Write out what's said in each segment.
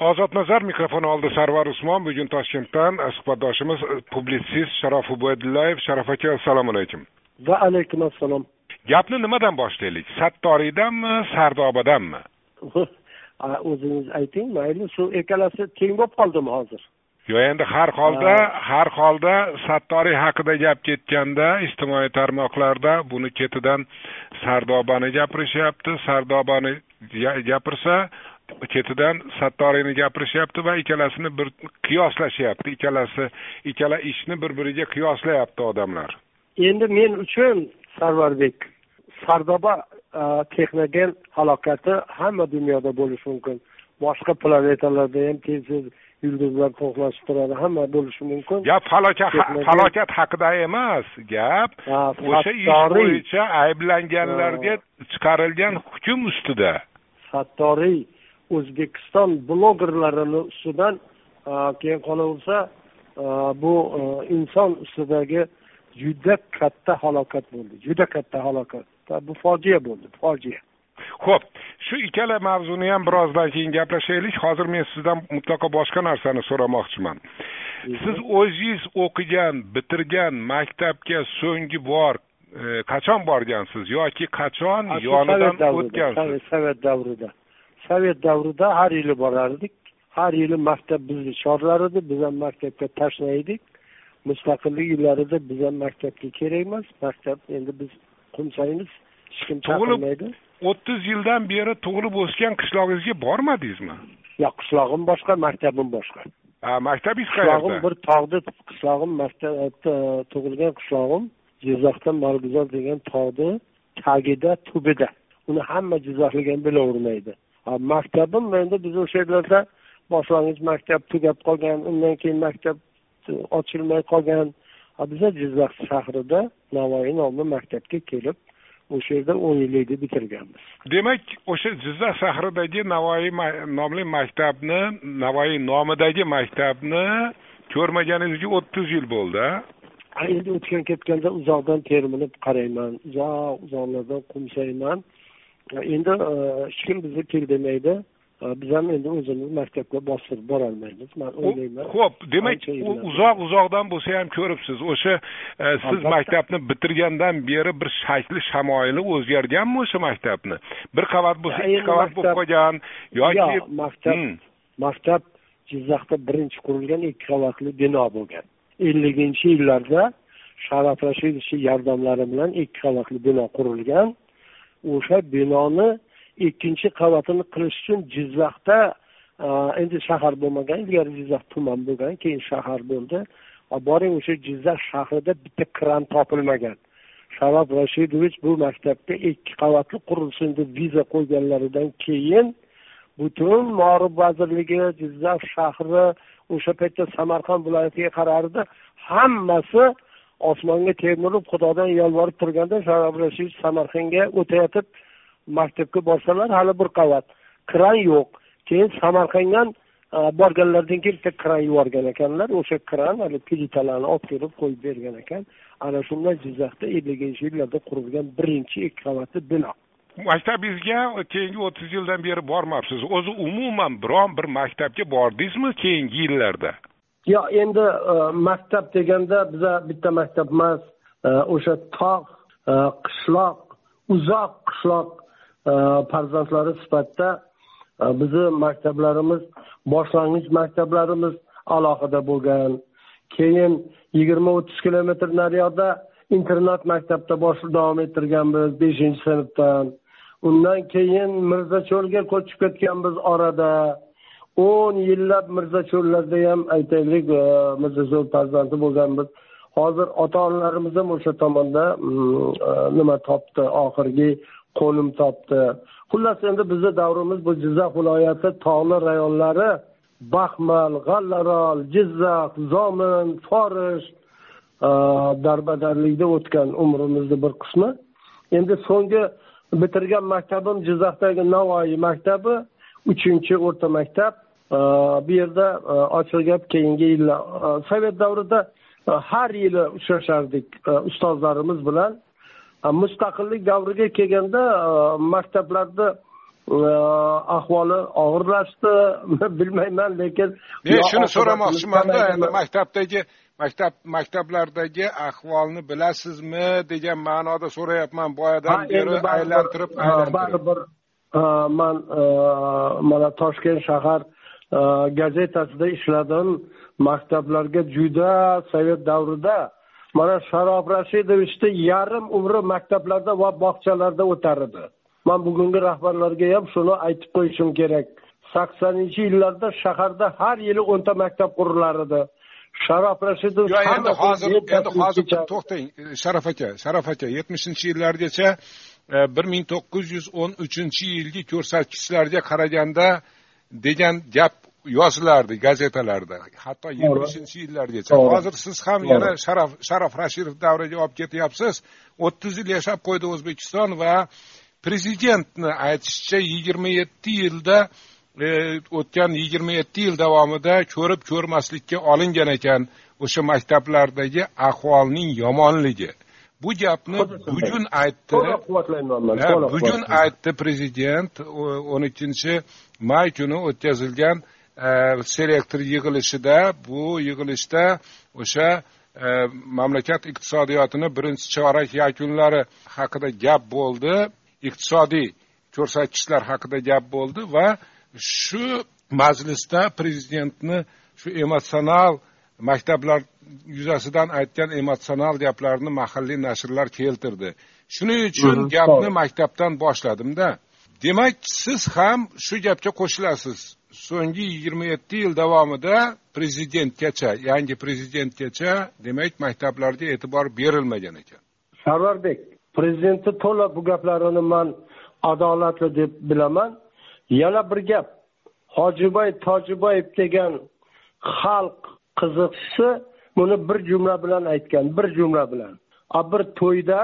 ozodnazar mikrofon oldi sarvar usmon bugun toshkentdan suhbatdoshimiz publitsist sharof ubaydullayev. Sharof aka assalomu alaykum. Va alaykum assalom. Gapni nimadan boshlaylik? Sattoriydanmi sardobadanmi? O'zingiz ayting mayli. Shu ikkalasi teng bo'lib qoldimi hozir? Yo'q endi har holda har holda sattoriy haqida gap ketganda ijtimoiy tarmoqlarda buni ketidan sardobani gapirishyapti. Sardobani gapirsa ketidan sattoriyni gapirishyapti va ikkalasini bir qiyoslashyapti. Ikkalasi ikkala ishni bir biriga qiyoslayapti odamlar. Endi men uchun sarvarbek sardoba e, texnogen halokati hamma dunyoda bo'lishi mumkin. Boshqa planetalarda ham tez yulduzlar to'qnashib turadi hamma bo'lishi mumkin. Gap falokat falokat haqida emas gap o'sha ish bo'yicha ayblanganlarga chiqarilgan hukm ustida. Sattoriy o'zbekiston blogerlarini ustidan keyin qolaversa bu inson ustidagi juda katta halokat bo'ldi juda katta halokat. Bu fojia bo'ldi fojia. Ho'p shu ikkala mavzuni ham birozdan keyin gaplashaylik. Hozir men sizdan mutlaqo boshqa narsani so'ramoqchiman. Siz o'zingiz o'qigan bitirgan maktabga so'nggi bor e, qachon borgansiz yoki qachon yonidan o'tgansiz? Sovet davrida sovet davrida har yili borardik. Har yili maktab bizni chorlar edi biz ham maktabga tashlaydik. Mustaqillik yillarida biz ham maktabga kerak emas maktab endi biz qo'msaymiz hech kim chaqirmaydi. o'ttiz yildan beri tug'ilib o'sgan qishlog'ingizga bormadingizmi? Yo'q qishlog'im boshqa maktabim boshqa. Ha maktabingiz qayerda. Qishlog'im bir tog'da qishlog'im maktab tug'ilgan qishlog'im jizzaxda marguzor degan tog'ni tagida tubida. Uni hamma jizzaxlik ham bilavermaydi maktabim endi biz o'sha yerlarda boshlang'ich maktab tugab qolgan undan keyin maktab ochilmay qolgan. Biza jizzax shahrida navoiy nomli maktabga kelib o'sha yerda o'n yillikni bitirganmiz. Demak o'sha jizzax shahridagi navoiy nomli maktabni navoiy nomidagi maktabni ko'rmaganingizga o'ttiz yil bo'ldi endi o'tgan ketganda uzoqdan termilib qarayman. Uzoq uzoqlardan qo'msayman endi e, hech kim bizni kel demaydi. E, biz ham endi o'zimiz maktabga bostirib borolmaymiz man o'ylayman. ho'p demak uzoq uzoqdan bo'lsa ham ko'ribsiz. O'sha e, siz maktabni bitirgandan beri bir shakli shamoyili o'zgarganmi o'sha maktabni? Bir qavat bo'lsa ikki qavat bo'lib qolgan yoki maktab hmm. maktab jizzaxda birinchi qurilgan ikki qavatli bino bo'lgan. Elliginchi yillarda sharaf rashidovich yordamlari bilan ikki qavatli bino qurilgan o'sha binoni ikkinchi qavatini qilish uchun jizzaxda e, endi shahar bo'lmagan ilgari jizzax tuman bo'lgan keyin shahar bo'ldi. Boring o'sha jizzax shahrida bitta kran topilmagan. Sharof rashidovich bu maktabga ikki qavatli qurilsin deb viza qo'yganlaridan keyin butun morib vazirligi jizzax shahri o'sha paytda samarqand viloyatiga qarardi. Hammasi osmonga termilib xudodan yolvorib turganda sharof rashidov samarqandga o'tayotib maktabga borsalar hali bir qavat. Kran yo'q. Keyin samarqanddan e, borganlaridan keyin bitta kran yuborgan ekanlar. O'sha kran hali plitalarni olib kelib qo'yib bergan ekan. Ana shundan jizzaxda elliginchi yillarda qurilgan birinchi ikki qavatli bino. Maktabingizga keyingi o'ttiz yildan beri bormabsiz. O'zi umuman biron bir maktabga bordingizmi keyingi yillarda? Yo endi e, maktab deganda biza bitta maktab emas e, o'sha tog' e, qishloq uzoq qishloq farzandlari sifatida bizni maktablarimiz boshlang'ich maktablarimiz alohida bo'lgan. Keyin yigirma o'ttiz kilometr nariyoqda internat maktabda bosh davom ettirganmiz beshinchi sinfdan. Undan keyin mirzacho'lga ko'chib ketganmiz orada. O'n yillab mirzacho'llarda ham aytaylik mirzacho'l farzandi bo'lganmiz. Hozir ota onalarimiz ham o'sha tomonda mm, nima topdi oxirgi qo'nim topdi. Xullas endi bizni davrimiz bu jizzax viloyati tog'li rayonlari baxmal g'allarol jizzax zomin forish uh, darbadarlikda o'tgan umrimizni bir qismi. Endi so'nggi bitirgan maktabim jizzaxdagi navoiy maktabi. Uchinchi o'rta maktab bu yerda e, ochilgan keyingi yillar e, sovet davrida e, har yili uchrashardik ustozlarimiz bilan. Mustaqillik davriga kelganda maktablarda ahvoli og'irlashdi. Bilmayman lekin men shuni so'ramoqchimanda endi maktabdagi maktab maktablardagi ahvolni bilasizmi degan ma'noda so'rayapman. Boyadan beri aylantirib aylantirib. baribir man mana toshkent shahar gazetasida ishladim. Maktablarga juda sovet davrida mana sharof rashidovichni yarim umri maktablarda va bog'chalarda o'tar edi man bugungi rahbarlarga ham shuni aytib qo'yishim kerak. Saksoninchi yillarda shaharda har yili o'nta maktab qurilar edi sharof rashidov endi hozir endi hozir to'xtang sharof aka sharof aka yetmishinchi yillargacha bir ming to'qqiz yuz o'n uchinchi yilgi ko'rsatkichlarga qaraganda degan gap yozilardi gazetalarda. Hatto yetmishinchi yillargacha. Hozir siz ham yana sharof sharof rashidov davriga olib ketyapsiz. o'ttiz yil yashab qo'ydi o'zbekiston va prezidentni aytishicha yigirma yetti yilda e, o'tgan yigirma yetti yil davomida ko'rib ko'rmaslikka olingan ekan o'sha maktablardagi ahvolning yomonligi bu gapni bugun aytdi. bugun aytdi prezident o'n ikkinchi may kuni o'tkazilgan e, selektor yig'ilishida bu yig'ilishda o'sha e, mamlakat iqtisodiyotini birinchi chorak yakunlari haqida gap bo'ldi. Iqtisodiy ko'rsatkichlar haqida gap bo'ldi va shu majlisda prezidentni shu emotsional maktablar yuzasidan aytgan emotsional gaplarni mahalliy nashrlar keltirdi. Shuning uchun gapni maktabdan boshladim-da. demak siz ham shu gapga qo'shilasiz. So'nggi yigirma yetti yil davomida prezidentgacha yangi prezidentgacha demak maktablarga e'tibor berilmagan ekan. Sarvarbek prezidentni to'la bu gaplarini man adolatli deb bilaman. Yana bir gap. Hojiboy tojiboyev degan xalq qiziqchisi buni bir jumla bilan aytgan bir jumla bilan. A bir to'yda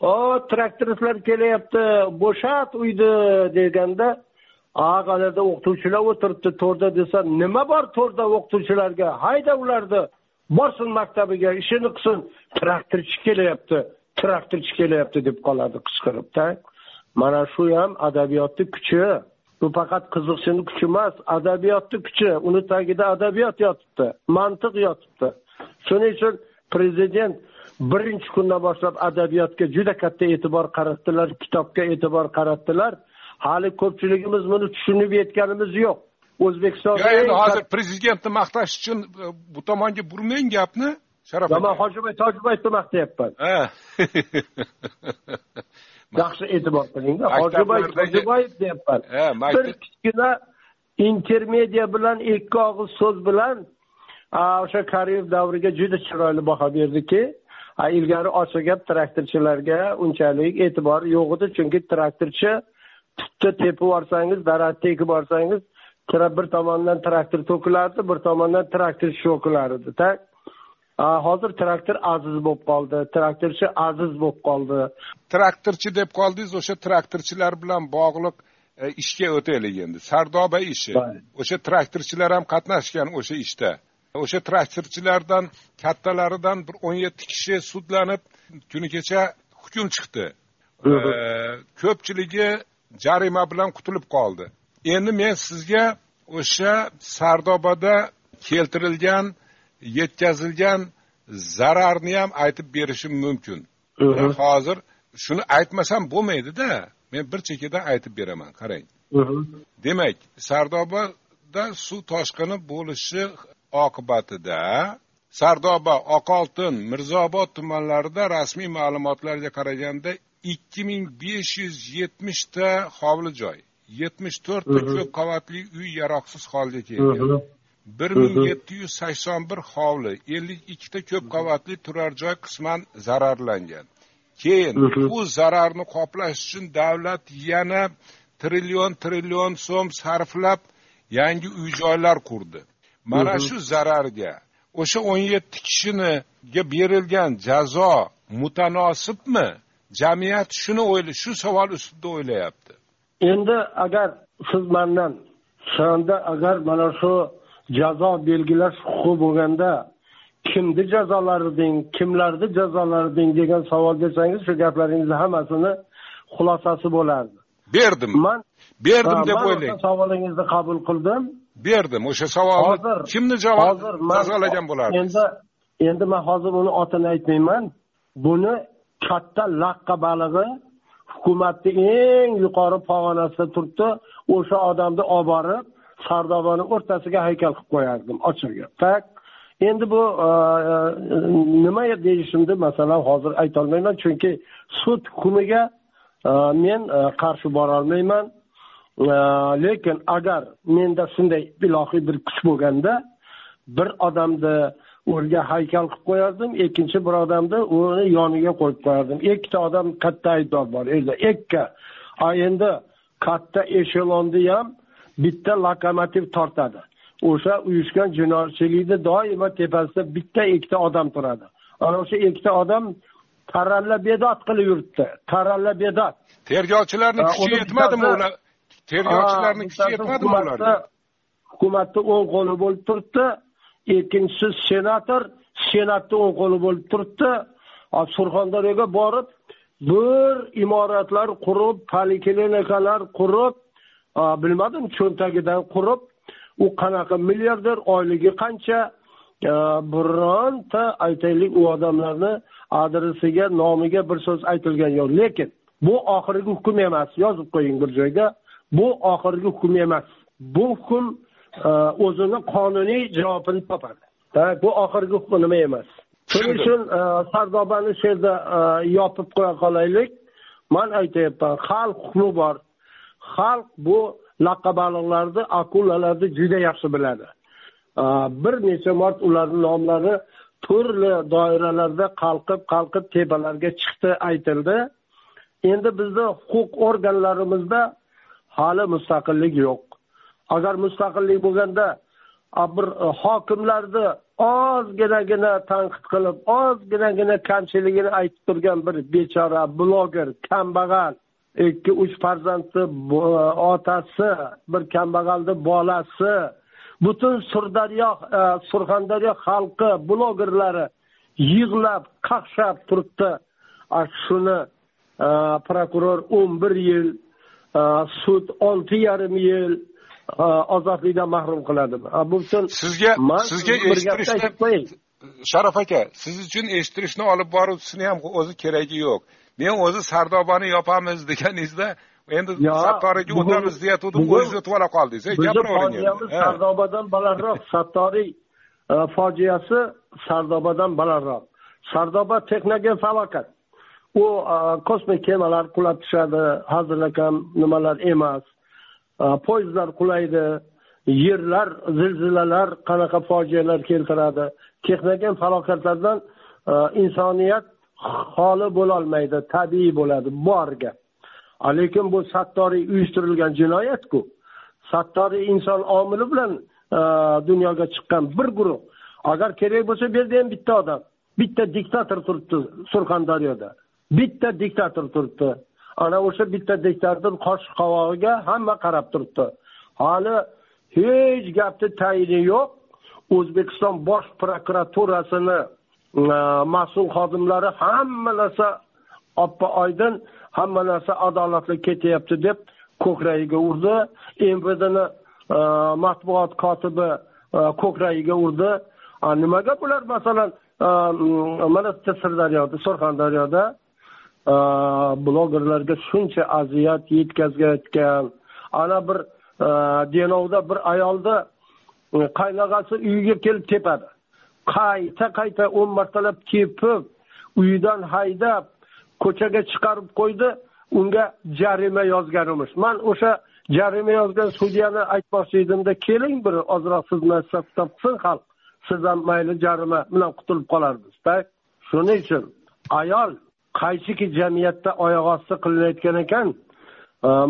o traktoristlar kelyapti bo'shat uyni deganda aqalarda o'qituvchilar o'tiribdi to'rda desa nima bor to'rda o'qituvchilarga? Hayda ularni borsin maktabiga ishini qilsin. Traktorchi kelyapti traktorchi kelyapti deb qoladi qichqiribda mana shu ham adabiyotni kuchi. Bu faqat qiziqishini kuchi emas adabiyotni kuchi. Uni tagida adabiyot yotibdi mantiq yotibdi. Shuning uchun prezident birinchi kundan boshlab adabiyotga juda katta e'tibor qaratdilar kitobga e'tibor qaratdilar. Hali ko'pchiligimiz buni tushunib yetganimiz yo'q. O'zbekistonda endi hozir prezidentni maqtash uchun e, bu tomonga burmang gapni sharaf man hojiboy tojiboyevni maqtayapman yaxshi e'tibor qilingda hojiboy tojiboyev deyapman. Bir kichkina intermedia bilan ikki og'iz so'z bilan o'sha karimov davriga juda chiroyli baho berdiki ilgari ochiq gap traktorchilarga unchalik e'tibor yo'q edi. Chunki traktorchi tutni tepib yuborsangiz daraxtni ekib yuborsangiz bir tomondan traktor to'kilardi bir tomondan traktorchi to'kilar edi hozir traktor aziz bo'lib qoldi. Traktorchi aziz bo'lib qoldi. Traktorchi deb qoldingiz o'sha traktorchilar bilan bog'liq e, ishga o'taylik endi. Sardoba ishi. O'sha traktorchilar ham qatnashgan o'sha ishda. O'sha traktorchilardan kattalaridan bir o'n yetti kishi sudlanib kuni kecha hukm chiqdi. Ko'pchiligi jarima bilan qutulib qoldi. Endi men sizga o'sha sardobada keltirilgan yetkazilgan zararni ham aytib berishim mumkin. Hozir shuni aytmasam bo'lmaydida men bir chekkadan aytib beraman qarang. Demak sardobada suv toshqini bo'lishi oqibatida sardoba oqoltin mirzobod tumanlarida rasmiy ma'lumotlarga qaraganda ikki ming besh yuz yetmishta hovli joy yetmish to'rtta ko'p qavatli uy yaroqsiz holga kelgan bir ming yetti yuz sakson bir hovli ellik ikkita ko'p qavatli turar joy qisman zararlangan. Keyin bu zararni qoplash uchun davlat yana trillion trillion so'm sarflab yangi uy joylar qurdi. Mana shu zararga o'sha o'n yetti kishiniga berilgan jazo mutanosibmi? Jamiyat shuni o'yla shu savol ustida o'ylayapti. Endi agar siz mandan shunda agar mana shu jazo belgilash huquqi bo'lganda kimni jazolarding kimlarni jazolarding degan savol bersangiz shu gaplaringizni hammasini xulosasi bo'lardi. Berdim. Man berdim deb o'ylang. savolingizni qabul qildim. Berdim. O'sha savolni hozir kimni javob jazolagan bo'lardingiz? Endi endi man hozir uni otini aytmayman. Buni katta laqqa balig'i hukumatni eng yuqori pog'onasida turibdi. O'sha odamni olib borib sardobani o'rtasiga haykal qilib qo'yardim ochig'i. Так endi bu e, e, nima deyishimni masalan hozir aytolmayman chunki sud hukmiga e, men qarshi borolmayman lekin agar menda shunday ilohiy bir kuch bo'lganda bir odamni o'rga haykal qilib qo'yardim ikkinchi bir odamni uni yoniga qo'yib qo'yardim. Ikkita odam katta aybdor bor endi ikki a endi katta eshelonni ham bitta lokomotiv tortadi. O'sha uyushgan jinoyatchilikni doimo tepasida bitta ikkita odam turadi. Ana o'sha ikkita odam taralla bedod qilib yuribdi. Taralla bedod tergovchilarni kuchi yetmadimi ular? Tergovchilarni kuchi yetmadimi ularga? hukumatni o'ng qo'li bo'lib turibdi. Ikkinchisi senator senatni o'ng qo'li bo'lib turibdi. Surxondaryoga borib bir imoratlar qurib poliklinikalar qurib bilmadim cho'ntagidan qurib u qanaqa milliarder oyligi qancha? Bironta aytaylik u odamlarni adresiga nomiga bir so'z aytilgani yo'q. Lekin bu oxirgi hukm emas. Yozib qo'ying bir joyga. Bu oxirgi hukm emas. Bu hukm o'zini qonuniy javobini topadi. Bu oxirgi hukm nima emas? Shuning uchun sardobani shu yerda yopib qo'ya qolaylik. Man aytyapman xalq hukmi bor xalq bu laqqa baliqlarni akulalarni juda yaxshi biladi. Bir necha marta ularni nomlari turli doiralarda qalqib qalqib tepalarga chiqdi aytildi. Endi bizni huquq organlarimizda hali mustaqillik yo'q. Agar mustaqillik bo'lganda bir e, hokimlarni ozginagina tanqid qilib ozginagina kamchiligini aytib turgan bir bechora bloger kambag'al ikki uch farzandni otasi bir kambag'alni bolasi butun sirdaryo e, surxondaryo xalqi blogerlari yig'lab qaqshab turibdi. Shuni e, prokuror o'n bir yil e, sud olti yarim yil ozodlikdan mahrum qiladimi A, bu butun sizga sizga eshittirishni sharof aka siz uchun eshittirishni olib boruvchisini ham o'zi keragi yo'q men o'zi sardobani yopamiz deganingizda endi sattoriga o'tamiz deyatgandim o'zingiz o'tib ola qoldingiz. Gapiravering endi sardobadan balandroq. Sattoriy e, fojiasi sardobadan balandroq. Sardoba texnogen falokat. U e, kosmik kemalar qulab tushadi hazilakam nimalar emas E, poyezdlar qulaydi yerlar zilzilalar qanaqa fojialar keltiradi. Texnogen falokatlardan insoniyat holi bo'lolmaydi tabiiy bo'ladi borga gap. Lekin bu sattoriy uyushtirilgan jinoyatku. Sattoriy inson omili bilan e, dunyoga chiqqan bir guruh. Agar kerak bo'lsa bu yerda ham bitta odam bitta diktator turibdi surxondaryoda. Bitta diktator turibdi. Ana o'sha bitta diktator qosh qovog'iga hamma qarab turibdi. Hali hech gapni tayini yo'q. O'zbekiston bosh prokuraturasini Э, mas'ul xodimlari hamma narsa oppa oydin hamma narsa adolatli ketyapti deb ko'kragiga urdi. Mvdni e, matbuot kotibi e, ko'kragiga urdi. Nimaga bular masalan e, mana bitta sirdaryoda surxondaryoda blogerlarga shuncha aziyat yetkazayotgan. Ana bir denovda bir ayolni qaynog'asi uyiga kelib tepadi. Qayta qayta o'n martalab tepib uyidan haydab ko'chaga chiqarib qo'ydi. Unga jarima yozganimiz man o'sha jarima yozgan sudyani aytmoqchi edimda keling bir ozroq sizni nasab topsin xalq. Siz ham mayli jarima bilan qutulib qolardizda shuning uchun ayol qaysiki jamiyatda oyoq osti qilinayotgan ekan?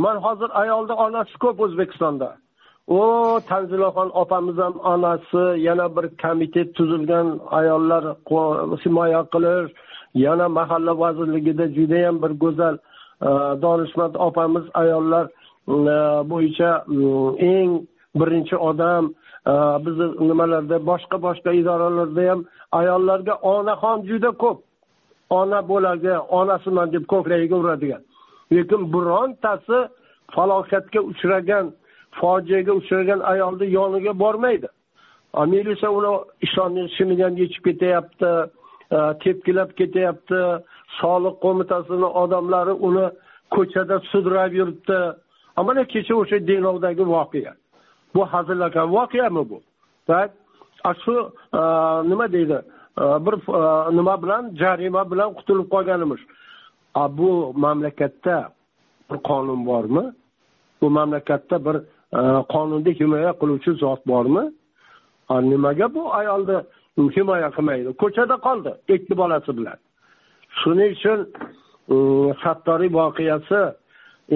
Man hozir ayolni onasi ko'p o'zbekistonda. O tanzilaxon opamiz ham onasi yana bir komitet tuzilgan ayollar himoya qilish yana mahalla vazirligida judayam bir go'zal e, donishmand opamiz ayollar e, bo'yicha mm, eng birinchi odam e, bizni nimalarda boshqa boshqa idoralarda ham ayollarga onaxon juda ko'p. Ona bo'ladi onasiman deb ko'kragiga uradigan. Lekin birontasi falokatga uchragan fojiaga uchragan ayolni yoniga bormaydi. Milisa uni ishonni shimigan yechib ketyapti e, tepkilab ketyapti soliq qo'mitasini odamlari uni ko'chada sudrab yuribdi. Mana kecha o'sha denovdagi voqea. Bu hazilakam voqeami bu? Так shu e, nima deydi? E, bir nima bilan jarima bilan qutulib qolganimiz. Bu mamlakatda bir qonun bormi? Bu mamlakatda bir qonunni himoya qiluvchi zot bormi? Nimaga bu ayolni himoya qilmaydi? Ko'chada qoldi ikki bolasi bilan. Shuning uchun sattoriy voqeasi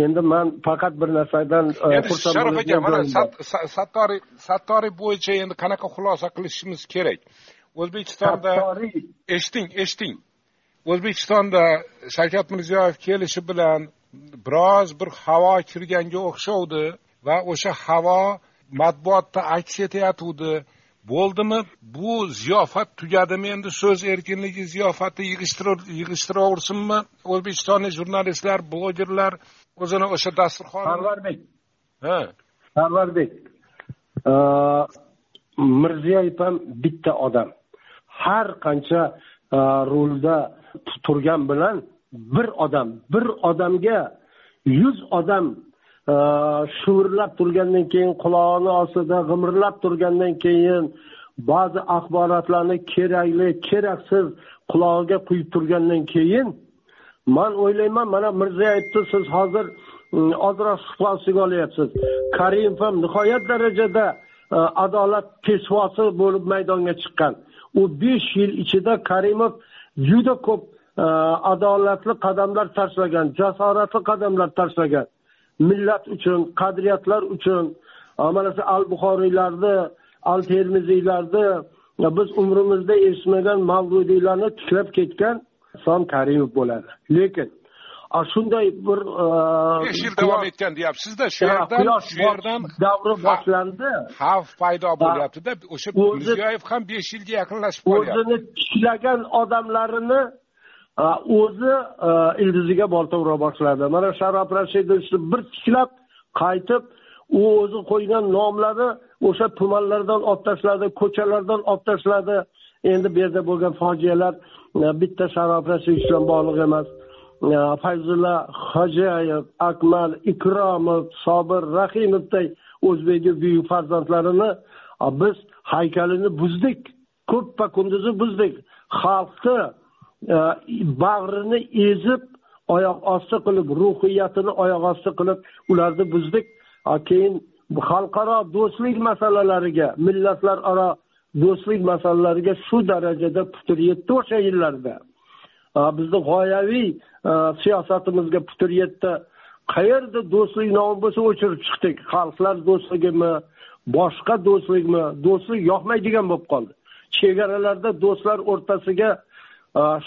endi man faqat bir narsadan xursand sharof aka mana sattoriy sattoriy bo'yicha endi qanaqa xulosa qilishimiz kerak? O'zbekistonda eshiting eshiting. O'zbekistonda shavkat mirziyoyev kelishi bilan biroz bir havo kirganga o'xshovdi va o'sha havo matbuotda aks etayotgandi. Bo'ldimi? Bu ziyofat tugadimi endi? So'z erkinligi ziyofati yig'ishtiraversinmi o'zbekistonlik jurnalistlar blogerlar o'zini o'sha dasturxon sarvarbek ha. Sarvarbek mirziyoyev ham bitta odam. Har qancha rulda turgan bilan bir odam bir odamga yuz odam shivirlab turgandan keyin qulog'ini ostida g'imirlab turgandan keyin ba'zi axborotlarni kerakli keraksiz qulog'iga quyib turgandan keyin man o'ylayman mana mirziyoyevni siz hozir ozroq suhbat ostiga olyapsiz karimov ham nihoyat darajada adolat peshvosi bo'lib maydonga chiqqan u besh yil ichida karimov juda ko'p adolatli qadamlar tashlagan jasoratli qadamlar tashlagan millat uchun qadriyatlar uchun mana shu al buxoriylarni al termiziylarni biz umrimizda eshitmagan mavludiylarni tiklab ketgan islom karimov bo'ladi. Lekin shunday bir besh yil davom etgan deyapsizda shu yerdan shu yerdan davri boshlandi. xavf paydo bo'lyaptida. O'sha mirziyoyev ham besh yilga yaqinlashib qolyapti. o'zini tiklagan odamlarini o'zi e, ildiziga bolta ura boshladi mana sharof rashidovni bir tiklab qaytib u o'zi qo'ygan nomlari o'sha tumanlardan olib tashladi ko'chalardan olib tashladi. Endi bu yerda bo'lgan fojialar e, bitta sharof rashidovich bilan bog'liq emas. E, Fayzulla hojiyev akmal ikromov sobir rahimovday o'zbekni buyuk farzandlarini biz haykalini buzdik ko'ppa kunduzi buzdik. Xalqni Э, bag'rini ezib oyoq osti qilib ruhiyatini oyoq osti qilib ularni buzdik. Keyin xalqaro do'stlik masalalariga millatlararo do'stlik masalalariga shu darajada putur yetdi o'sha yillarda. Bizni g'oyaviy siyosatimizga putur yetdi. Qayerda do'stlik nomi bo'lsa o'chirib chiqdik. Xalqlar do'stligimi boshqa do'stlikmi? Do'stlik yoqmaydigan bo'lib qoldi. Chegaralarda do'stlar o'rtasiga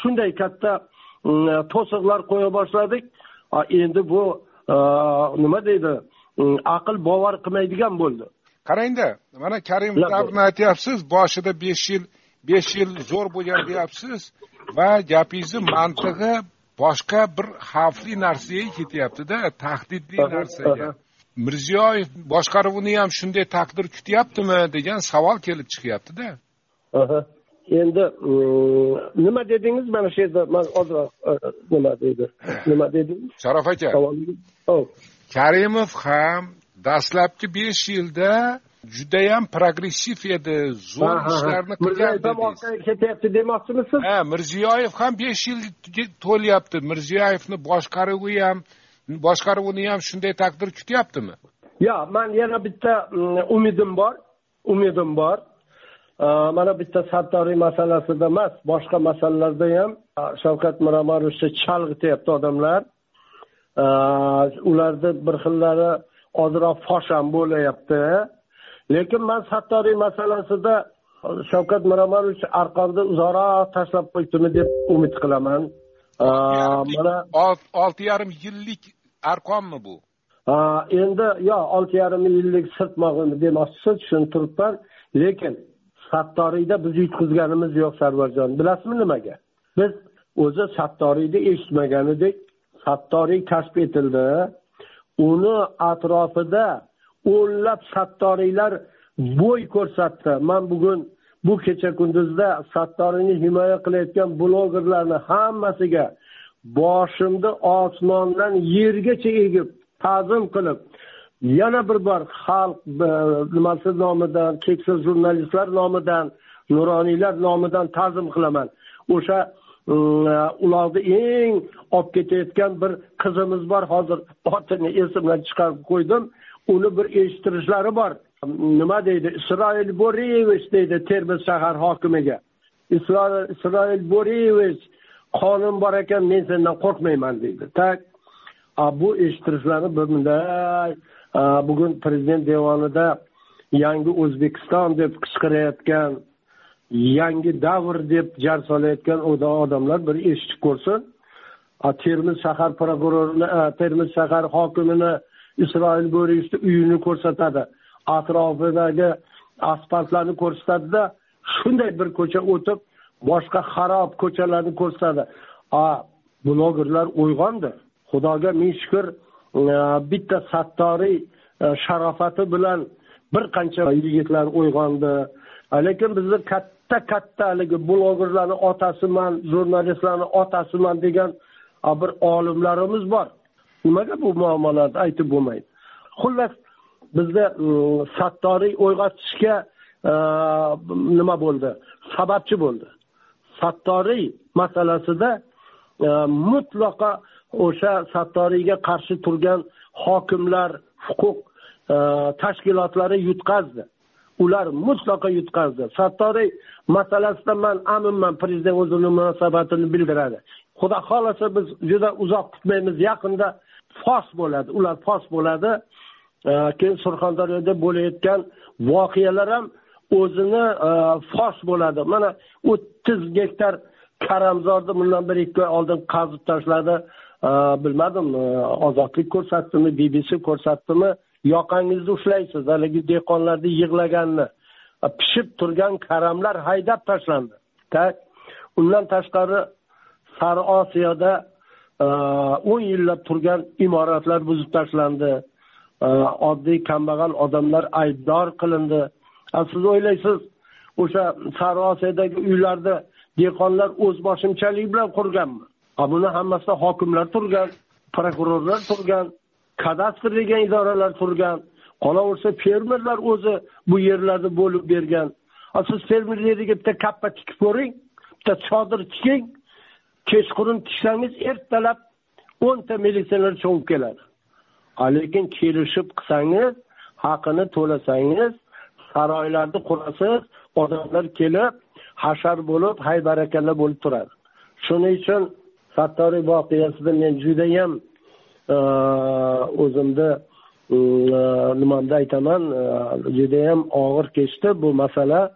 shunday katta to'siqlar qo'ya boshladik endi bu nima deydi aql bovar qilmaydigan bo'ldi qarangda mana karim davrni aytyapsiz boshida besh yil besh yil zo'r bo'lgan deyapsiz va gapingizni mantig'i boshqa bir xavfli narsaga ketyaptida tahdidli narsaga mirziyoyev boshqaruvini ham shunday taqdir kutyaptimi degan savol kelib chiqyaptida endi mm, nima dedingiz? Mana shu yerda man ozroq e, nima deydi? Nima dedingiz sharof aka. Karimov ham dastlabki besh yilda judayam progressiv edi. Zo'r ishlarni qilgan ketyapti demoqchimisiz ha mirziyoyev ham besh yil to'lyapti. Mirziyoyevni boshqaruvi ham boshqaruvini ham shunday taqdir kutyaptimi? Yo'q man yana bitta mm, umidim bor umidim bor mana bitta sattoriy masalasida emas boshqa masalalarda ham shavkat miromonovichni chalg'ityapti odamlar ularni bir xillari ozroq fosh ham bo'lyapti lekin man sattoriy masalasida shavkat miromonovich arqonni uzoqroq tashlab qo'ydimi deb umid qilaman mana olti yarim yillik arqonmi bu endi yo'q olti yarim yillik sirtmog'ini demoqchisiz tushunib turibman lekin sattoriyda biz yutqizganimiz yo'q sarvarjon. Bilasizmi nimaga? Biz o'zi sattoriyni eshitmaganidek sattoriy kashf etildi. Uni atrofida o'nlab sattoriylar bo'y ko'rsatdi. Man bugun bu kecha kunduzda sattoriyni himoya qilayotgan blogerlarni hammasiga boshimni osmondan yergacha egib ta'zim qilib yana bir bor xalq e, nimasi nomidan keksa jurnalistlar nomidan nuroniylar nomidan ta'zim qilaman. O'sha e, ularni eng olib ketayotgan bir qizimiz bor hozir otini esimdan chiqarib qo'ydim. Uni bir eshittirishlari bor. Nima deydi? Isroil bo'riyevich deydi termiz shahar hokimiga. Isroil bo'riyevich qonun bor ekan men sendan qo'rqmayman deydi. Tak. Bu eshittirishlarni bunday Э, bugun prezident devonida yangi o'zbekiston deb qichqirayotgan yangi davr deb jar solayotgan odamlar bir eshitib ko'rsin. Termiz shahar prokurorini e, termiz shahar hokimini isroil bo'rievich uyini ko'rsatadi. Atrofidagi asfaltlarni ko'rsatadida shunday bir ko'cha o'tib boshqa xarob ko'chalarni ko'rsatadi. A blogerlar uyg'ondi xudoga ming shukur Э, bitta sattoriy э, sharofati bilan bir qancha yigitlar uyg'ondi. Э, lekin bizni katta katta haligi blogerlarni otasiman jurnalistlarni otasiman degan bir olimlarimiz bor. Nimaga bu muammolarni aytib bo'lmaydi? Xullas bizda sattoriy uyg'otishga e, nima bo'ldi? Sababchi bo'ldi. Sattoriy masalasida e, mutlaqo o'sha sattoriyga qarshi turgan hokimlar huquq e, tashkilotlari yutqazdi. Ular mutlaqo yutqazdi. Sattoriy masalasida man aminman prezident o'zini munosabatini bildiradi. Xudo xohlasa biz juda uzoq kutmaymiz. Yaqinda fos bo'ladi. Ular fos bo'ladi. E, keyin surxondaryoda bo'layotgan voqealar ham o'zini e, fos bo'ladi. Mana o'ttiz gektar karamzorni bundan bir ikki oy oldin qazib tashladi. Э, bilmadim э, ozodlik ko'rsatdimi bbc ko'rsatdimi yoqangizni ushlaysiz haligi dehqonlarni yig'laganini э, pishib turgan karamlar haydab tashlandi. Undan tashqari sari osiyoda o'n yillab turgan imoratlar buzib tashlandi. Oddiy kambag'al odamlar aybdor qilindi. Siz o'ylaysiz o'sha sariosiyadagi uylarni dehqonlar o'z boshimchalik bilan qurganmi? Buni hammasida hokimlar turgan prokurorlar turgan kadastr degan idoralar turgan. Qolaversa fermerlar o'zi bu yerlarni bo'lib bergan. Siz fermer yeriga bitta kappa tikib ko'ring bitta chodir tiking kechqurun tiksangiz ertalab o'nta militsioner cho'mib keladi. Lekin kelishib qilsangiz haqini to'lasangiz saroylarni qurasiz odamlar kelib hashar bo'lib haybarakalla bo'lib turadi. Shuning uchun sattoriy voqeasida men judayam o'zimni e, e nimamda aytaman e, judayam og'ir kechdi bu masala.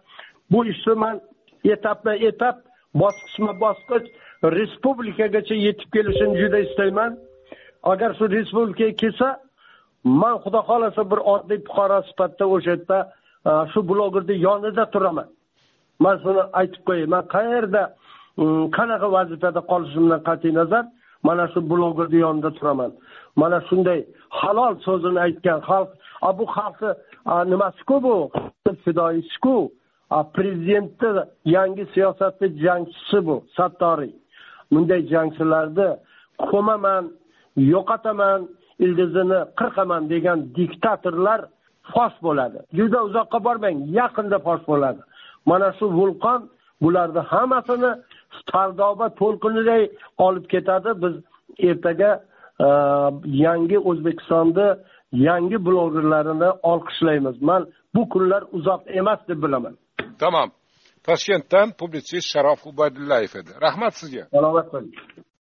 Bu ishni man etapma etap bosqichma bosqich respublikagacha yetib kelishini juda istayman. Agar shu respublikaga kelsa man xudo xohlasa bir oddiy fuqaro sifatida o'sha yerda e, shu blogerni yonida turaman. Man shuni aytib qo'yay man qayerda Mm, qanaqa vazifada qolishimdan qat'iy nazar mana shu blogerni yonida turaman. Mana shunday halol so'zini aytgan xalq bu xalqni nimasiku bu? Fidoyisiku prezidentni yangi siyosatni jangchisi bu sattoriy. Bunday jangchilarni ko'maman yo'qotaman ildizini qirqaman degan diktatorlar fosh bo'ladi. Juda uzoqqa bormang yaqinda fosh bo'ladi. Mana shu vulqon bularni hammasini sardoba to'lqiniday olib ketadi. Biz ertaga e, yangi o'zbekistonni yangi blogerlarini olqishlaymiz. Man bu kunlar uzoq emas deb bilaman. Tamom toshkentdan publitsist sharof ubaydullayev edi. Rahmat sizga. Salomat bo'ling